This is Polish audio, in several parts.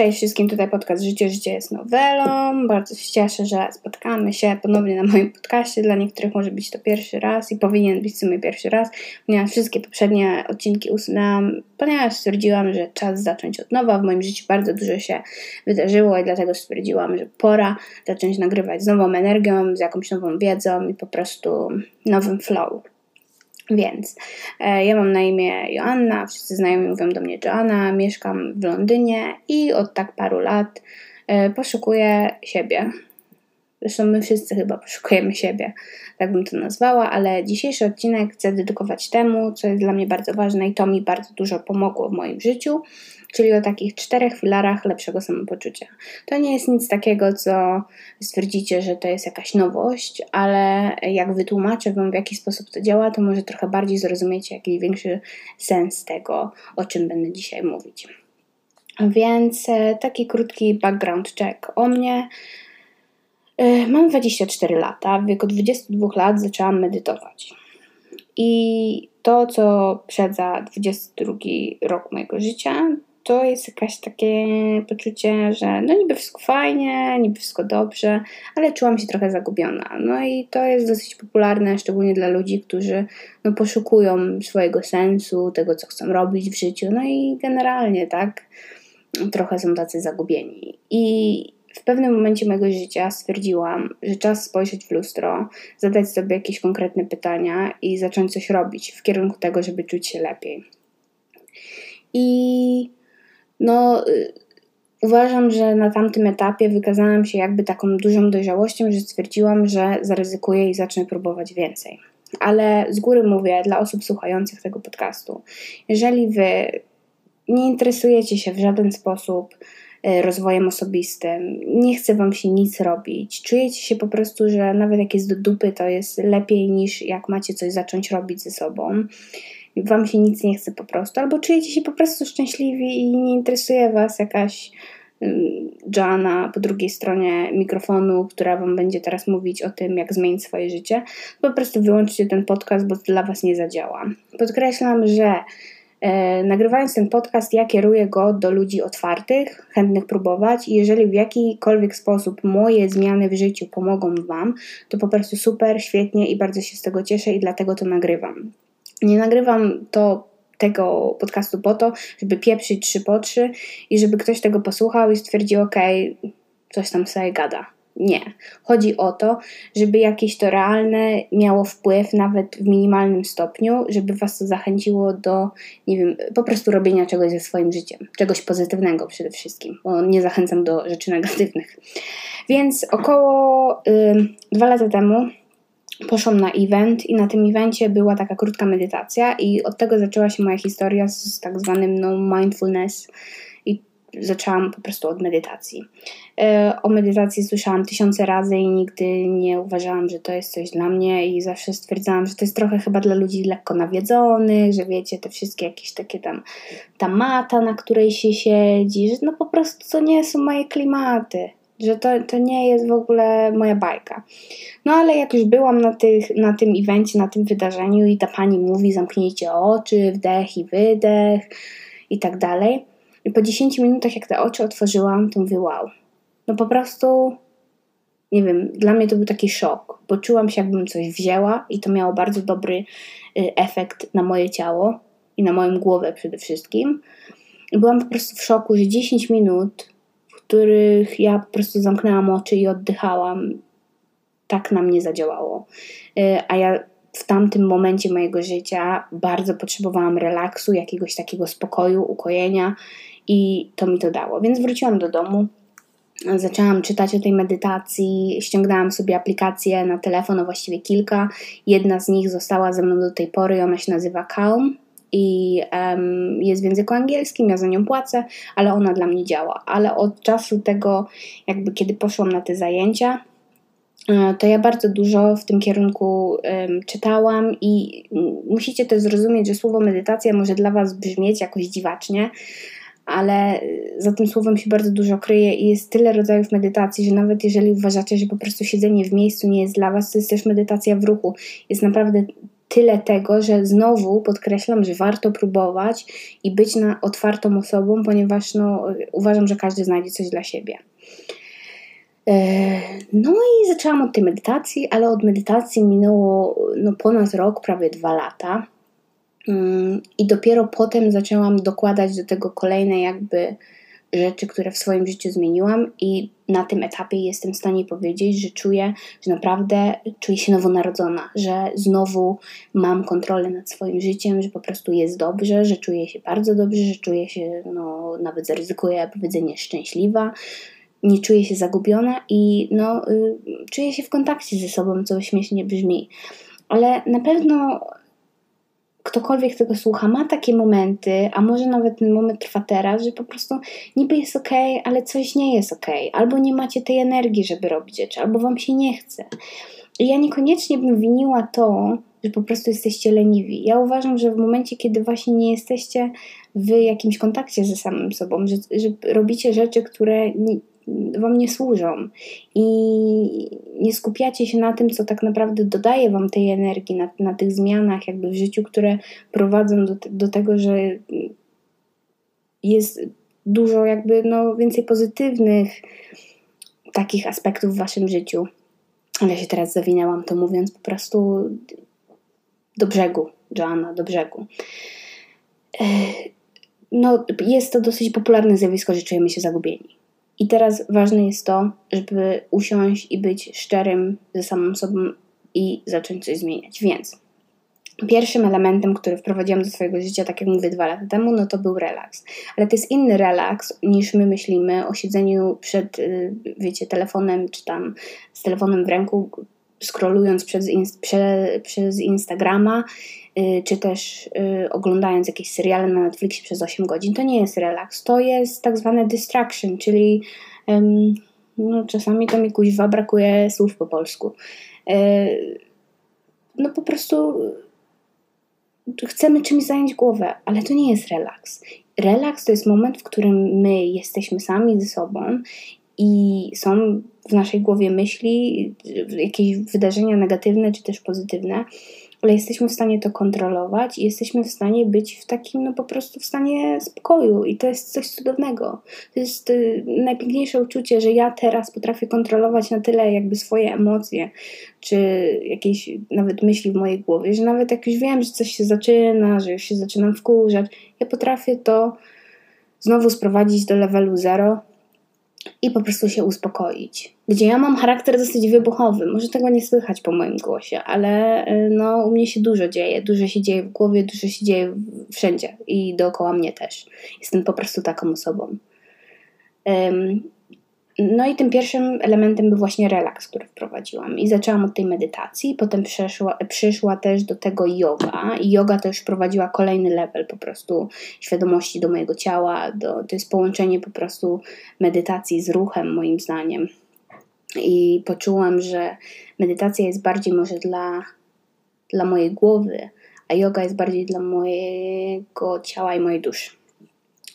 Cześć wszystkim, tutaj podcast Życie, Życie jest nowelą. Bardzo się cieszę, że spotkamy się ponownie na moim podcaście. Dla niektórych może być to pierwszy raz i powinien być w sumie pierwszy raz, ponieważ wszystkie poprzednie odcinki usunęłam, ponieważ stwierdziłam, że czas zacząć od nowa. W moim życiu bardzo dużo się wydarzyło i dlatego stwierdziłam, że pora zacząć nagrywać z nową energią, z jakąś nową wiedzą i po prostu nowym flow. Więc e, ja mam na imię Joanna, wszyscy znajomi mówią do mnie Joanna, mieszkam w Londynie i od tak paru lat e, poszukuję siebie. Zresztą my wszyscy chyba poszukujemy siebie, tak bym to nazwała, ale dzisiejszy odcinek chcę dedykować temu, co jest dla mnie bardzo ważne i to mi bardzo dużo pomogło w moim życiu, czyli o takich czterech filarach lepszego samopoczucia. To nie jest nic takiego, co stwierdzicie, że to jest jakaś nowość, ale jak wytłumaczę Wam, w jaki sposób to działa, to może trochę bardziej zrozumiecie jakiś większy sens tego, o czym będę dzisiaj mówić. Więc e, taki krótki background check o mnie. E, mam 24 lata. W wieku 22 lat zaczęłam medytować. I to, co przedza 22 rok mojego życia, to jest jakieś takie poczucie, że no niby wszystko fajnie, niby wszystko dobrze, ale czułam się trochę zagubiona. No i to jest dosyć popularne, szczególnie dla ludzi, którzy no, poszukują swojego sensu, tego, co chcą robić w życiu, no i generalnie, tak, trochę są tacy zagubieni. I w pewnym momencie mojego życia stwierdziłam, że czas spojrzeć w lustro, zadać sobie jakieś konkretne pytania i zacząć coś robić w kierunku tego, żeby czuć się lepiej. I no, y, uważam, że na tamtym etapie wykazałam się jakby taką dużą dojrzałością, że stwierdziłam, że zaryzykuję i zacznę próbować więcej. Ale z góry mówię dla osób słuchających tego podcastu, jeżeli wy nie interesujecie się w żaden sposób rozwojem osobistym, nie chce wam się nic robić, czujecie się po prostu, że nawet jak jest do dupy, to jest lepiej niż jak macie coś zacząć robić ze sobą. Wam się nic nie chce po prostu, albo czujecie się po prostu szczęśliwi i nie interesuje was jakaś Joanna po drugiej stronie mikrofonu, która wam będzie teraz mówić o tym, jak zmienić swoje życie, po prostu wyłączcie ten podcast, bo dla was nie zadziała. Podkreślam, że e, nagrywając ten podcast, ja kieruję go do ludzi otwartych, chętnych próbować i jeżeli w jakikolwiek sposób moje zmiany w życiu pomogą wam, to po prostu super, świetnie i bardzo się z tego cieszę i dlatego to nagrywam. Nie nagrywam to tego podcastu po to, żeby pieprzyć trzy po trzy i żeby ktoś tego posłuchał i stwierdził, okej, okay, coś tam sobie gada. Nie. Chodzi o to, żeby jakieś to realne miało wpływ, nawet w minimalnym stopniu, żeby Was to zachęciło do, nie wiem, po prostu robienia czegoś ze swoim życiem. Czegoś pozytywnego przede wszystkim, bo nie zachęcam do rzeczy negatywnych. Więc około y, dwa lata temu poszłam na event i na tym evencie była taka krótka medytacja i od tego zaczęła się moja historia z tak zwanym no mindfulness zaczęłam po prostu od medytacji. E, o medytacji słyszałam tysiące razy i nigdy nie uważałam, że to jest coś dla mnie i zawsze stwierdzałam, że to jest trochę chyba dla ludzi lekko nawiedzonych, że wiecie, te wszystkie jakieś takie tam ta mata, na której się siedzi, że no po prostu to nie są moje klimaty że to, to nie jest w ogóle moja bajka. No ale jak już byłam na, tych, na tym evencie, na tym wydarzeniu i ta pani mówi zamknijcie oczy, wdech i wydech i tak dalej. I po 10 minutach jak te oczy otworzyłam, to mówię wow. No po prostu, nie wiem, dla mnie to był taki szok, bo czułam się jakbym coś wzięła i to miało bardzo dobry y, efekt na moje ciało i na moją głowę przede wszystkim. I byłam po prostu w szoku, że 10 minut których ja po prostu zamknęłam oczy i oddychałam. Tak na mnie zadziałało. Y, a ja w tamtym momencie mojego życia bardzo potrzebowałam relaksu, jakiegoś takiego spokoju, ukojenia i to mi to dało. Więc wróciłam do domu, zaczęłam czytać o tej medytacji, ściągnęłam sobie aplikację na telefon, a właściwie kilka. Jedna z nich została ze mną do tej pory ona się nazywa Calm i um, jest w języku angielskim, ja za nią płacę, ale ona dla mnie działa. Ale od czasu tego, jakby kiedy poszłam na te zajęcia, e, to ja bardzo dużo w tym kierunku um, czytałam i musicie też zrozumieć, że słowo medytacja może dla Was brzmieć jakoś dziwacznie, ale za tym słowem się bardzo dużo kryje i jest tyle rodzajów medytacji, że nawet jeżeli uważacie, że po prostu siedzenie w miejscu nie jest dla Was, to jest też medytacja w ruchu. Jest naprawdę tyle tego, że znowu podkreślam, że warto próbować i być na otwartą osobą, ponieważ no, uważam, że każdy znajdzie coś dla siebie. E, no i zaczęłam od tej medytacji, ale od medytacji minęło no, ponad rok, prawie dwa lata. Mm, I dopiero potem zaczęłam dokładać do tego kolejne jakby rzeczy, które w swoim życiu zmieniłam i na tym etapie jestem w stanie powiedzieć, że czuję, że naprawdę czuję się nowonarodzona, że znowu mam kontrolę nad swoim życiem, że po prostu jest dobrze, że czuję się bardzo dobrze, że czuję się, no nawet zaryzykuję powiedzenie szczęśliwa, nie czuję się zagubiona i no, y, czuję się w kontakcie ze sobą, co śmiesznie brzmi. Ale na pewno ktokolwiek tego słucha, ma takie momenty, a może nawet ten moment trwa teraz, że po prostu niby jest ok, ale coś nie jest ok, albo nie macie tej energii, żeby robić rzeczy, albo wam się nie chce. I ja niekoniecznie bym winiła to, że po prostu jesteście leniwi. Ja uważam, że w momencie, kiedy właśnie nie jesteście w jakimś kontakcie ze samym sobą, że, że robicie rzeczy, które nie, Wam nie służą i nie skupiacie się na tym, co tak naprawdę dodaje Wam tej energii, na, na tych zmianach jakby w życiu, które prowadzą do, do tego, że jest dużo jakby no, więcej pozytywnych takich aspektów w Waszym życiu. Ale się teraz zawinęłam to mówiąc po prostu do brzegu, Joanna, do brzegu. E, no, jest to dosyć popularne zjawisko, że czujemy się zagubieni. I teraz ważne jest to, żeby usiąść i być szczerym ze samą sobą i zacząć coś zmieniać. Więc pierwszym elementem, który wprowadziłam do swojego życia, tak jak mówię dwa lata temu, no to był relaks. Ale to jest inny relaks niż my myślimy o siedzeniu przed, y, wiecie, telefonem czy tam z telefonem w ręku, scrollując przez, prze, przez Instagrama Y, czy też y, oglądając jakieś seriale na Netflixie przez 8 godzin, to nie jest relaks. To jest tak zwane distraction, czyli no, czasami to mi kuźwa brakuje słów po polsku. Y, no po prostu chcemy czymś zająć głowę, ale to nie jest relaks. Relaks to jest moment, w którym my jesteśmy sami ze sobą i są w naszej głowie myśli, jakieś wydarzenia negatywne czy też pozytywne, ale jesteśmy w stanie to kontrolować i jesteśmy w stanie być w takim, no po prostu w stanie spokoju i to jest coś cudownego. To jest y, najpiękniejsze uczucie, że ja teraz potrafię kontrolować na tyle jakby swoje emocje, czy jakieś nawet myśli w mojej głowie, że nawet jak już wiem, że coś się zaczyna, że już się zaczynam wkurzać, ja potrafię to znowu sprowadzić do levelu zero i po prostu się uspokoić. Gdzie ja mam charakter dosyć wybuchowy, może tego nie słychać po moim głosie, ale y, no, u mnie się dużo dzieje. Dużo się dzieje w głowie, dużo się dzieje wszędzie i dookoła mnie też. Jestem po prostu taką osobą. No i tym pierwszym elementem był właśnie relaks, który wprowadziłam. I zaczęłam od tej medytacji, potem przeszła, przyszła też do tego yoga. I yoga też wprowadziła kolejny level po prostu świadomości do mojego ciała. Do, to jest połączenie po prostu medytacji z ruchem, moim zdaniem. I poczułam, że medytacja jest bardziej może dla, dla mojej głowy, a yoga jest bardziej dla mojego ciała i mojej duszy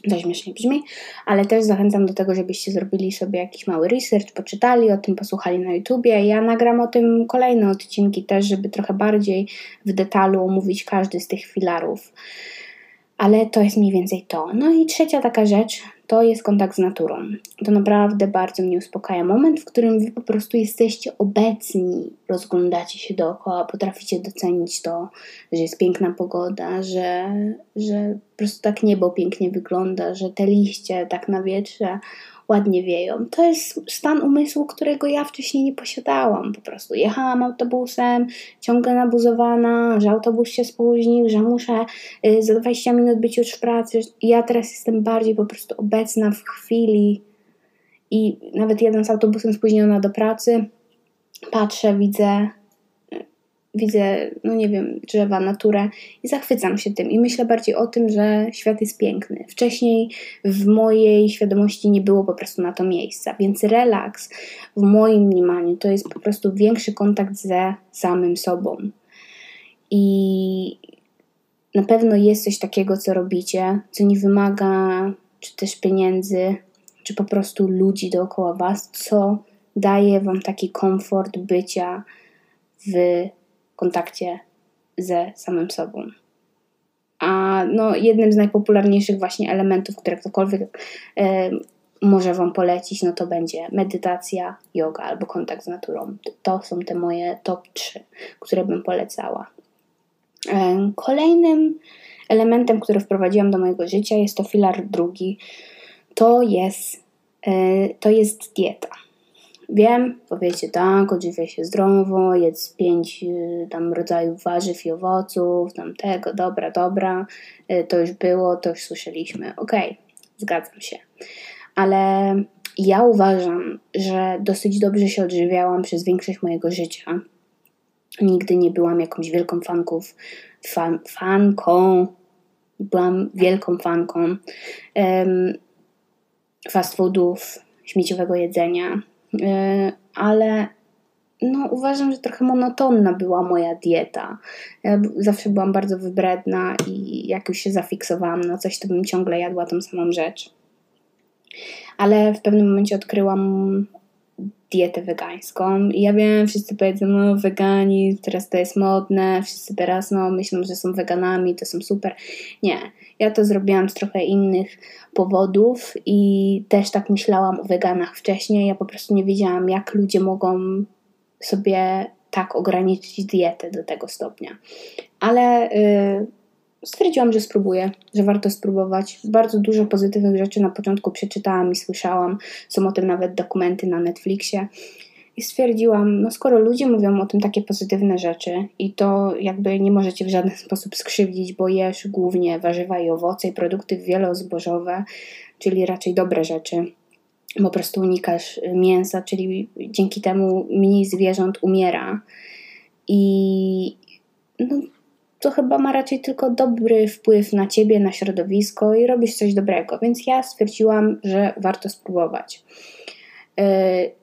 to śmiesznie brzmi, ale też zachęcam do tego, żebyście zrobili sobie jakiś mały research, poczytali o tym, posłuchali na YouTubie. Ja nagram o tym kolejne odcinki też, żeby trochę bardziej w detalu omówić każdy z tych filarów. Ale to jest mniej więcej to. No i trzecia taka rzecz, to jest kontakt z naturą. To naprawdę bardzo mnie uspokaja. Moment, w którym wy po prostu jesteście obecni, rozglądacie się dookoła, potraficie docenić to, że jest piękna pogoda, że, że po prostu tak niebo pięknie wygląda, że te liście tak na wietrze ładnie wieją. To jest stan umysłu, którego ja wcześniej nie posiadałam. Po prostu jechałam autobusem, ciągle nabuzowana, że autobus się spóźnił, że muszę y, za 20 minut być już w pracy. Ja teraz jestem bardziej po prostu obecna w chwili i nawet jadąc autobusem spóźniona do pracy, patrzę, widzę widzę, no nie wiem, drzewa, naturę i zachwycam się tym i myślę bardziej o tym, że świat jest piękny. Wcześniej w mojej świadomości nie było po prostu na to miejsca, więc relaks w moim mniemaniu to jest po prostu większy kontakt ze samym sobą. I na pewno jest coś takiego, co robicie, co nie wymaga czy też pieniędzy, czy po prostu ludzi dookoła Was, co daje Wam taki komfort bycia w kontakcie ze samym sobą. A no, jednym z najpopularniejszych właśnie elementów, które ktokolwiek e, może Wam polecić, no to będzie medytacja, yoga albo kontakt z naturą. To są te moje top 3, które bym polecała. E, kolejnym elementem, który wprowadziłam do mojego życia jest to filar drugi. To jest, e, to jest dieta. Wiem, powiecie tak, odżywiaj się zdrowo, jedz pięć y, tam rodzajów warzyw i owoców, tam tego, dobra, dobra, y, to już było, to już słyszeliśmy. Okej, okay, zgadzam się. Ale ja uważam, że dosyć dobrze się odżywiałam przez większość mojego życia. Nigdy nie byłam jakąś wielką fanków, fan, fanką, byłam wielką fanką um, fast foodów, śmieciowego jedzenia ale no, uważam, że trochę monotonna była moja dieta. Ja zawsze byłam bardzo wybredna i jak już się zafiksowałam na coś, to bym ciągle jadła tą samą rzecz. Ale w pewnym momencie odkryłam dietę wegańską i ja wiem, wszyscy powiedzą, no weganizm, teraz to jest modne, wszyscy teraz no myślą, że są weganami, to są super. Nie, ja to zrobiłam z trochę innych powodów i też tak myślałam o weganach wcześniej. Ja po prostu nie wiedziałam, jak ludzie mogą sobie tak ograniczyć dietę do tego stopnia. Ale yy, stwierdziłam, że spróbuję, że warto spróbować. Bardzo dużo pozytywnych rzeczy na początku przeczytałam i słyszałam. Są o tym nawet dokumenty na Netflixie. I stwierdziłam, no skoro ludzie mówią o tym takie pozytywne rzeczy i to jakby nie możecie w żaden sposób skrzywdzić, bo jesz głównie warzywa i owoce i produkty wielozbożowe, czyli raczej dobre rzeczy, po prostu unikasz mięsa, czyli dzięki temu mniej zwierząt umiera. I no, to chyba ma raczej tylko dobry wpływ na ciebie, na środowisko i robisz coś dobrego. Więc ja stwierdziłam, że warto spróbować.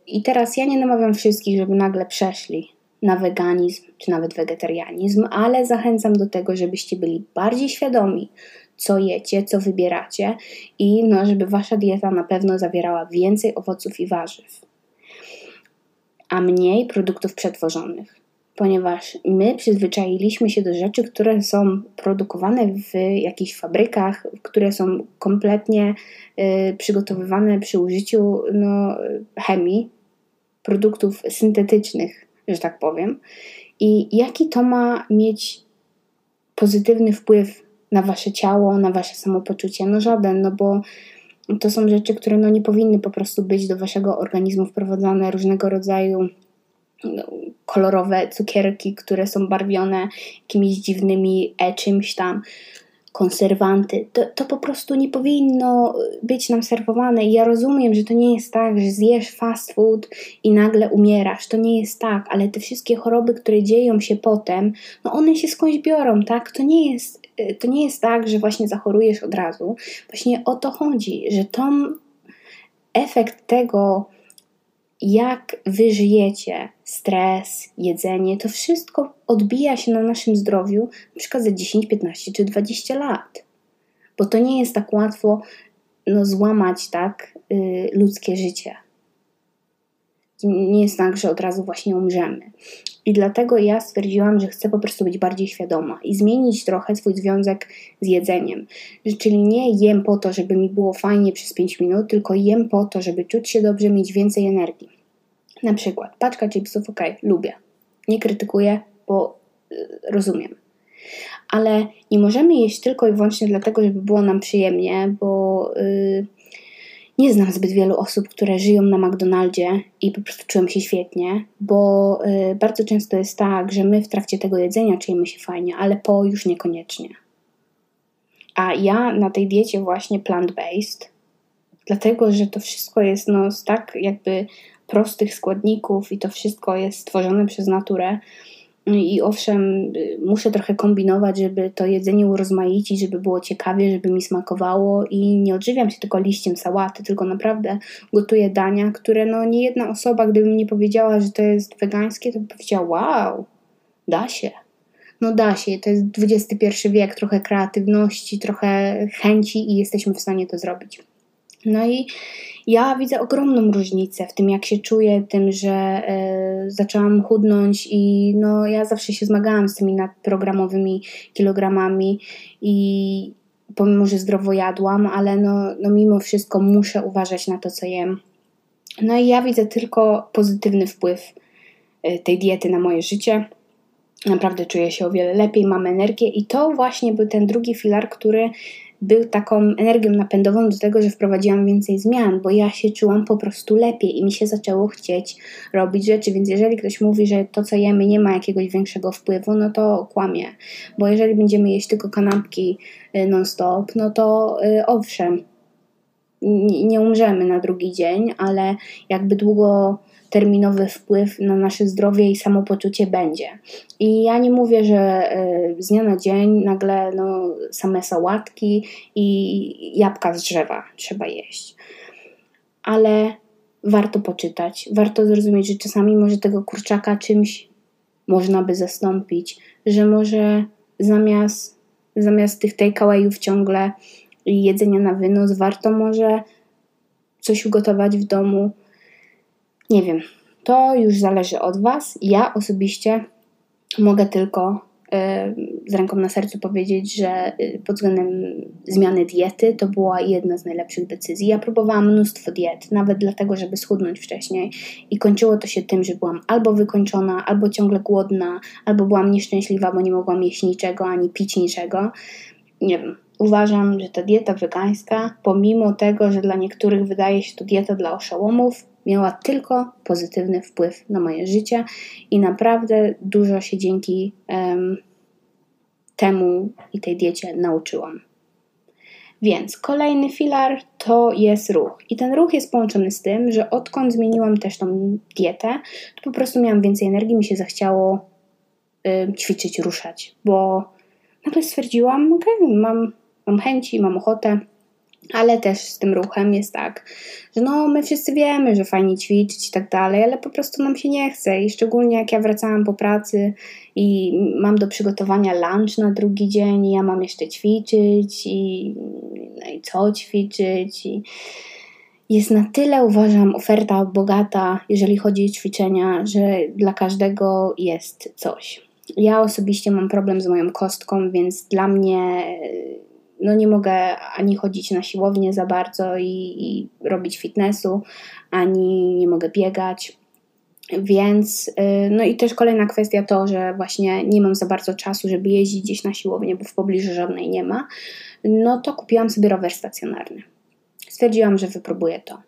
I teraz ja nie namawiam wszystkich, żeby nagle przeszli na weganizm czy nawet wegetarianizm, ale zachęcam do tego, żebyście byli bardziej świadomi, co jecie, co wybieracie i no, żeby wasza dieta na pewno zawierała więcej owoców i warzyw, a mniej produktów przetworzonych ponieważ my przyzwyczailiśmy się do rzeczy, które są produkowane w jakichś fabrykach, które są kompletnie y, przygotowywane przy użyciu no, chemii, produktów syntetycznych, że tak powiem. I jaki to ma mieć pozytywny wpływ na wasze ciało, na wasze samopoczucie? No żaden, no bo to są rzeczy, które no nie powinny po prostu być do waszego organizmu wprowadzane, różnego rodzaju kolorowe cukierki, które są barwione jakimiś dziwnymi e czymś tam, konserwanty. To, to po prostu nie powinno być nam serwowane. I ja rozumiem, że to nie jest tak, że zjesz fast food i nagle umierasz. To nie jest tak, ale te wszystkie choroby, które dzieją się potem, no one się skądś biorą, tak? To nie jest, to nie jest tak, że właśnie zachorujesz od razu. Właśnie o to chodzi, że to efekt tego, jak wy żyjecie, stres, jedzenie, to wszystko odbija się na naszym zdrowiu na przykład za 10, 15 czy 20 lat. Bo to nie jest tak łatwo no, złamać tak yy, ludzkie życie. Nie jest tak, że od razu właśnie umrzemy. I dlatego ja stwierdziłam, że chcę po prostu być bardziej świadoma i zmienić trochę swój związek z jedzeniem. Czyli nie jem po to, żeby mi było fajnie przez 5 minut, tylko jem po to, żeby czuć się dobrze, mieć więcej energii. Na przykład paczka chipsów, ok, lubię. Nie krytykuję, bo y, rozumiem. Ale nie możemy jeść tylko i wyłącznie dlatego, żeby było nam przyjemnie, bo y, nie znam zbyt wielu osób, które żyją na McDonaldzie i po prostu czują się świetnie, bo y, bardzo często jest tak, że my w trakcie tego jedzenia czujemy się fajnie, ale po już niekoniecznie. A ja na tej diecie właśnie plant-based, dlatego że to wszystko jest no, tak jakby prostych składników i to wszystko jest stworzone przez naturę. I owszem, muszę trochę kombinować, żeby to jedzenie urozmaicić, żeby było ciekawie, żeby mi smakowało i nie odżywiam się tylko liściem sałaty, tylko naprawdę gotuję dania, które no nie jedna osoba, gdyby mi powiedziała, że to jest wegańskie, to by powiedziała wow, da się. No da się, to jest XXI wiek, trochę kreatywności, trochę chęci i jesteśmy w stanie to zrobić. No i ja widzę ogromną różnicę w tym, jak się czuję, tym, że y, zaczęłam chudnąć i no, ja zawsze się zmagałam z tymi nadprogramowymi kilogramami i pomimo, że zdrowo jadłam, ale no, no mimo wszystko muszę uważać na to, co jem. No i ja widzę tylko pozytywny wpływ y, tej diety na moje życie. Naprawdę czuję się o wiele lepiej, mam energię i to właśnie był ten drugi filar, który był taką energią napędową do tego, że wprowadziłam więcej zmian, bo ja się czułam po prostu lepiej i mi się zaczęło chcieć robić rzeczy. Więc jeżeli ktoś mówi, że to, co jemy, nie ma jakiegoś większego wpływu, no to kłamie. Bo jeżeli będziemy jeść tylko kanapki y, non-stop, no to y, owszem, nie umrzemy na drugi dzień, ale jakby długo terminowy wpływ na nasze zdrowie i samopoczucie będzie. I ja nie mówię, że e, z dnia na dzień nagle no, same sałatki i jabłka z drzewa trzeba jeść. Ale warto poczytać, warto zrozumieć, że czasami może tego kurczaka czymś można by zastąpić, że może zamiast, zamiast tych takeawayów ciągle jedzenia na wynos, warto może coś ugotować w domu, nie wiem, to już zależy od Was. Ja osobiście mogę tylko y, z ręką na sercu powiedzieć, że y, pod względem zmiany diety to była jedna z najlepszych decyzji. Ja próbowałam mnóstwo diet, nawet dlatego, żeby schudnąć wcześniej, i kończyło to się tym, że byłam albo wykończona, albo ciągle głodna, albo byłam nieszczęśliwa, bo nie mogłam jeść niczego ani pić niczego. Nie wiem, uważam, że ta dieta wegańska, pomimo tego, że dla niektórych wydaje się to dieta dla oszołomów, miała tylko pozytywny wpływ na moje życie i naprawdę dużo się dzięki um, temu i tej diecie nauczyłam. Więc kolejny filar to jest ruch. I ten ruch jest połączony z tym, że odkąd zmieniłam też tą dietę, to po prostu miałam więcej energii, mi się zachciało y, ćwiczyć, ruszać, bo nagle stwierdziłam, ok, mam, mam chęci, mam ochotę, ale też z tym ruchem jest tak, że no my wszyscy wiemy, że fajnie ćwiczyć i tak dalej, ale po prostu nam się nie chce i szczególnie jak ja wracałam po pracy i mam do przygotowania lunch na drugi dzień i ja mam jeszcze ćwiczyć i, no i co ćwiczyć i jest na tyle, uważam, oferta bogata, jeżeli chodzi o ćwiczenia, że dla każdego jest coś. Ja osobiście mam problem z moją kostką, więc dla mnie no nie mogę ani chodzić na siłownię za bardzo i, i robić fitnessu, ani nie mogę biegać. Więc, y, no i też kolejna kwestia to, że właśnie nie mam za bardzo czasu, żeby jeździć gdzieś na siłownię, bo w pobliżu żadnej nie ma. No to kupiłam sobie rower stacjonarny. Stwierdziłam, że wypróbuję to.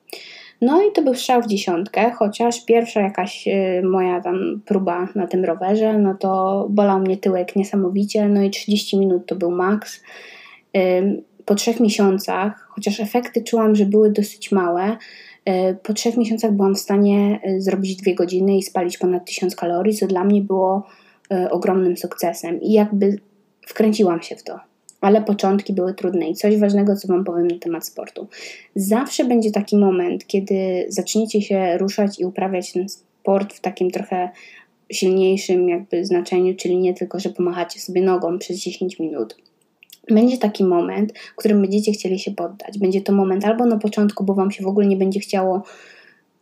No i to był strzał w dziesiątkę, chociaż pierwsza jakaś y, moja tam próba na tym rowerze, no to bolał mnie tyłek niesamowicie, no i 30 minut to był maks po trzech miesiącach, chociaż efekty czułam, że były dosyć małe, y, po trzech miesiącach byłam w stanie y, zrobić dwie godziny i spalić ponad tysiąc kalorii, co dla mnie było y, ogromnym sukcesem. I jakby wkręciłam się w to. Ale początki były trudne i coś ważnego, co Wam powiem na temat sportu. Zawsze będzie taki moment, kiedy zaczniecie się ruszać i uprawiać ten sport w takim trochę silniejszym jakby znaczeniu, czyli nie tylko, że pomachacie sobie nogą przez 10 minut będzie taki moment, w którym będziecie chcieli się poddać. Będzie to moment albo na początku, bo Wam się w ogóle nie będzie chciało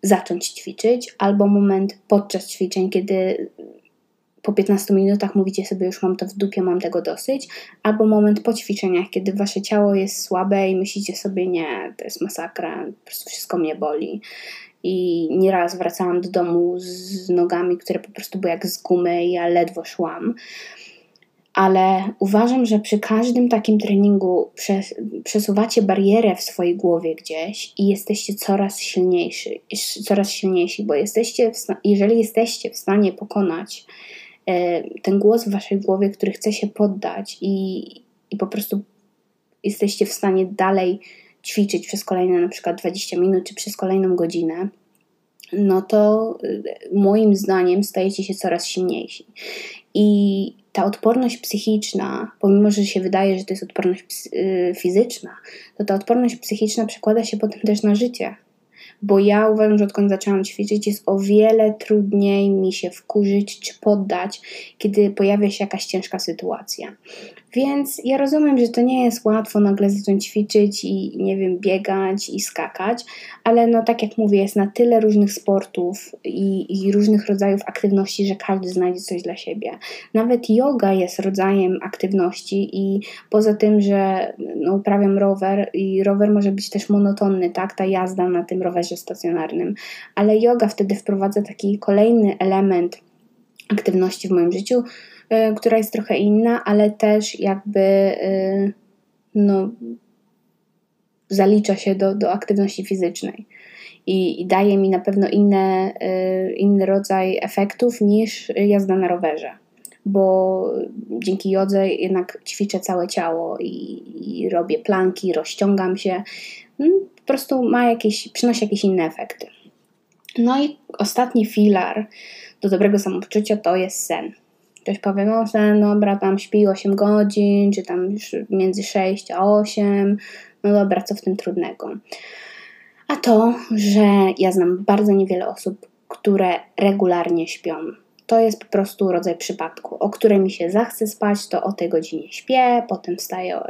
zacząć ćwiczyć, albo moment podczas ćwiczeń, kiedy po 15 minutach mówicie sobie, już mam to w dupie, mam tego dosyć, albo moment po ćwiczeniach, kiedy wasze ciało jest słabe i myślicie sobie, nie, to jest masakra, po prostu wszystko mnie boli. I nieraz wracałam do domu z nogami, które po prostu były jak z gumy i ja ledwo szłam ale uważam, że przy każdym takim treningu przes przesuwacie barierę w swojej głowie gdzieś i jesteście coraz silniejsi, coraz silniejsi, bo jesteście, jeżeli jesteście w stanie pokonać e, ten głos w waszej głowie, który chce się poddać i, i po prostu jesteście w stanie dalej ćwiczyć przez kolejne na przykład 20 minut czy przez kolejną godzinę, no to e, moim zdaniem stajecie się coraz silniejsi. I ta odporność psychiczna, pomimo że się wydaje, że to jest odporność y, fizyczna, to ta odporność psychiczna przekłada się potem też na życie. bo ja uważam, że odkąd zaczęłam ćwiczyć, jest o wiele trudniej mi się wkurzyć czy poddać, kiedy pojawia się jakaś ciężka sytuacja. Więc ja rozumiem, że to nie jest łatwo nagle zacząć ćwiczyć i nie wiem, biegać i skakać, ale no tak jak mówię, jest na tyle różnych sportów i, i różnych rodzajów aktywności, że każdy znajdzie coś dla siebie. Nawet yoga jest rodzajem aktywności i poza tym, że no, uprawiam rower i rower może być też monotonny, tak, ta jazda na tym rowerze stacjonarnym, ale yoga wtedy wprowadza taki kolejny element aktywności w moim życiu, która jest trochę inna, ale też jakby y, no, zalicza się do, do aktywności fizycznej. I, i daje mi na pewno inne, y, inny rodzaj efektów niż jazda na rowerze bo dzięki jodze jednak ćwiczę całe ciało i, i, robię planki, rozciągam się. No, po prostu ma jakieś, przynosi jakieś inne efekty. No i ostatni filar do dobrego samopoczucia to jest sen. Ktoś powie, no dobra, tam śpi 8 godzin, czy tam już między 6 a 8, no dobra, co w tym trudnego? A to, że ja znam bardzo niewiele osób, które regularnie śpią. To jest po prostu rodzaj przypadku, o której mi się zachce spać, to o tej godzinie śpię, potem wstaję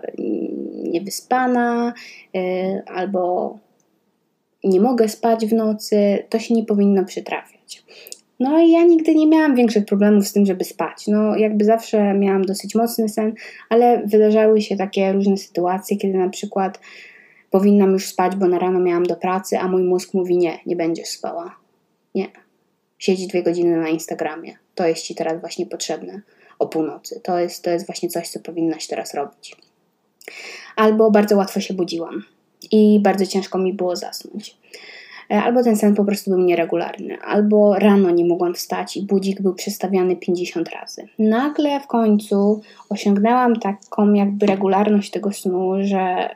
niewyspana, yy, albo nie mogę spać w nocy, to się nie powinno przytrafiać. No i ja nigdy nie miałam większych problemów z tym, żeby spać. No jakby zawsze miałam dosyć mocny sen, ale wydarzały się takie różne sytuacje, kiedy na przykład powinnam już spać, bo na rano miałam do pracy, a mój mózg mówi nie, nie będziesz spała. Nie. Siedzi dwie godziny na Instagramie. To jest ci teraz właśnie potrzebne o północy. To jest, to jest właśnie coś, co powinnaś teraz robić. Albo bardzo łatwo się budziłam i bardzo ciężko mi było zasnąć. E, albo ten sen po prostu był nieregularny, albo rano nie mogłam wstać i budzik był przestawiany 50 razy. Nagle w końcu osiągnęłam taką jakby regularność tego snu, że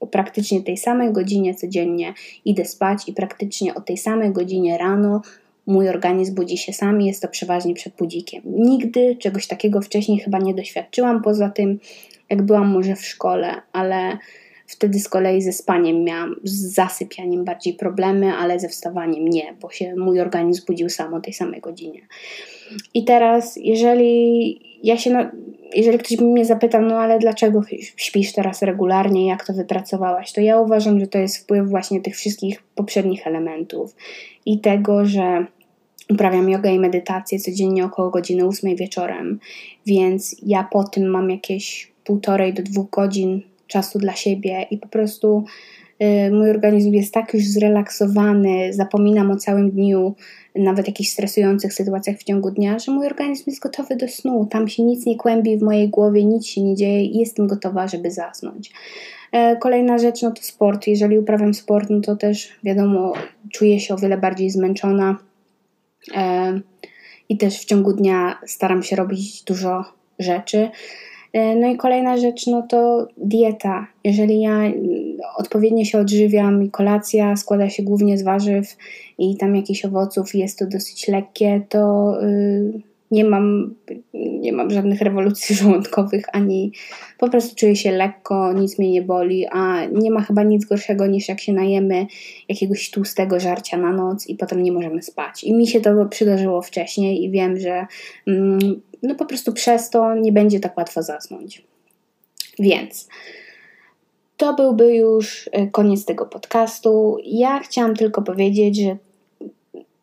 o praktycznie tej samej godzinie codziennie idę spać i praktycznie o tej samej godzinie rano mój organizm budzi się sam jest to przeważnie przed budzikiem. Nigdy czegoś takiego wcześniej chyba nie doświadczyłam, poza tym jak byłam może w szkole, ale Wtedy z kolei ze spaniem miałam, z zasypianiem bardziej problemy, ale ze wstawaniem nie, bo się mój organizm budził sam o tej samej godzinie. I teraz, jeżeli ja się, no, jeżeli ktoś by mnie zapytał, no ale dlaczego śpisz teraz regularnie, jak to wypracowałaś, to ja uważam, że to jest wpływ właśnie tych wszystkich poprzednich elementów i tego, że uprawiam jogę i medytację codziennie około godziny 8 wieczorem, więc ja po tym mam jakieś półtorej do dwóch godzin czasu dla siebie i po prostu y, mój organizm jest tak już zrelaksowany, zapominam o całym dniu, nawet jakichś stresujących sytuacjach w ciągu dnia, że mój organizm jest gotowy do snu. Tam się nic nie kłębi w mojej głowie, nic się nie dzieje i jestem gotowa, żeby zasnąć. E, kolejna rzecz no to sport. Jeżeli uprawiam sport, no to też wiadomo, czuję się o wiele bardziej zmęczona e, i też w ciągu dnia staram się robić dużo rzeczy. E, no i kolejna rzecz, no to dieta. Jeżeli ja odpowiednio się odżywiam i kolacja składa się głównie z warzyw i tam jakichś owoców jest to dosyć lekkie, to yy, nie mam, nie mam żadnych rewolucji żołądkowych, ani po prostu czuję się lekko, nic mnie nie boli, a nie ma chyba nic gorszego niż jak się najemy jakiegoś tłustego żarcia na noc i potem nie możemy spać. I mi się to przydarzyło wcześniej i wiem, że mm, no po prostu przez to nie będzie tak łatwo zasnąć. Więc to byłby już e, koniec tego podcastu. Ja chciałam tylko powiedzieć, że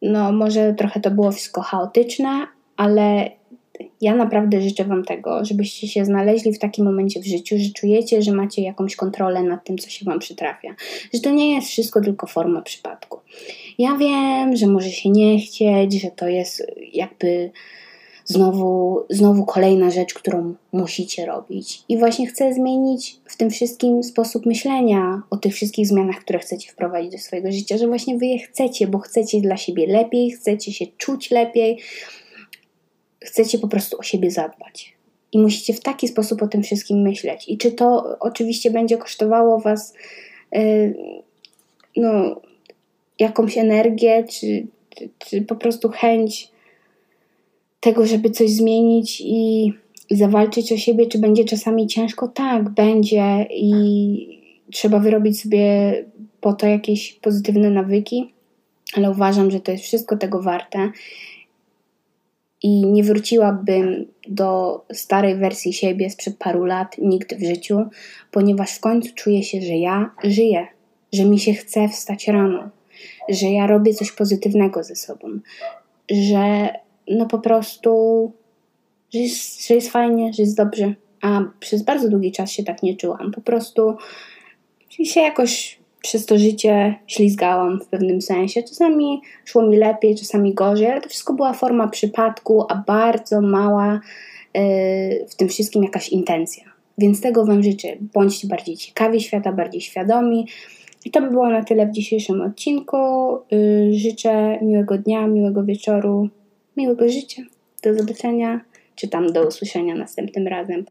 no może trochę to było wszystko chaotyczne, ale ja naprawdę życzę Wam tego, żebyście się znaleźli w takim momencie w życiu, że czujecie, że macie jakąś kontrolę nad tym, co się Wam przytrafia. Że to nie jest wszystko tylko forma przypadku. Ja wiem, że może się nie chcieć, że to jest jakby znowu, znowu kolejna rzecz, którą musicie robić. I właśnie chcę zmienić w tym wszystkim sposób myślenia o tych wszystkich zmianach, które chcecie wprowadzić do swojego życia, że właśnie wy je chcecie, bo chcecie dla siebie lepiej, chcecie się czuć lepiej, chcecie po prostu o siebie zadbać. I musicie w taki sposób o tym wszystkim myśleć. I czy to oczywiście będzie kosztowało Was yy, no, jakąś energię, czy, czy, czy po prostu chęć tego, żeby coś zmienić i zawalczyć o siebie, czy będzie czasami ciężko? Tak, będzie i trzeba wyrobić sobie po to jakieś pozytywne nawyki, ale uważam, że to jest wszystko tego warte i nie wróciłabym do starej wersji siebie sprzed paru lat nigdy w życiu, ponieważ w końcu czuję się, że ja żyję, że mi się chce wstać rano, że ja robię coś pozytywnego ze sobą, że no po prostu, że jest, że jest fajnie, że jest dobrze. A przez bardzo długi czas się tak nie czułam. Po prostu się jakoś przez to życie ślizgałam w pewnym sensie. Czasami szło mi lepiej, czasami gorzej, ale to wszystko była forma przypadku, a bardzo mała yy, w tym wszystkim jakaś intencja. Więc tego Wam życzę. Bądźcie bardziej ciekawi świata, bardziej świadomi. I to by było na tyle w dzisiejszym odcinku. Yy, życzę miłego dnia, miłego wieczoru, miłego życia. Do zobaczenia, czy tam do usłyszenia następnym razem.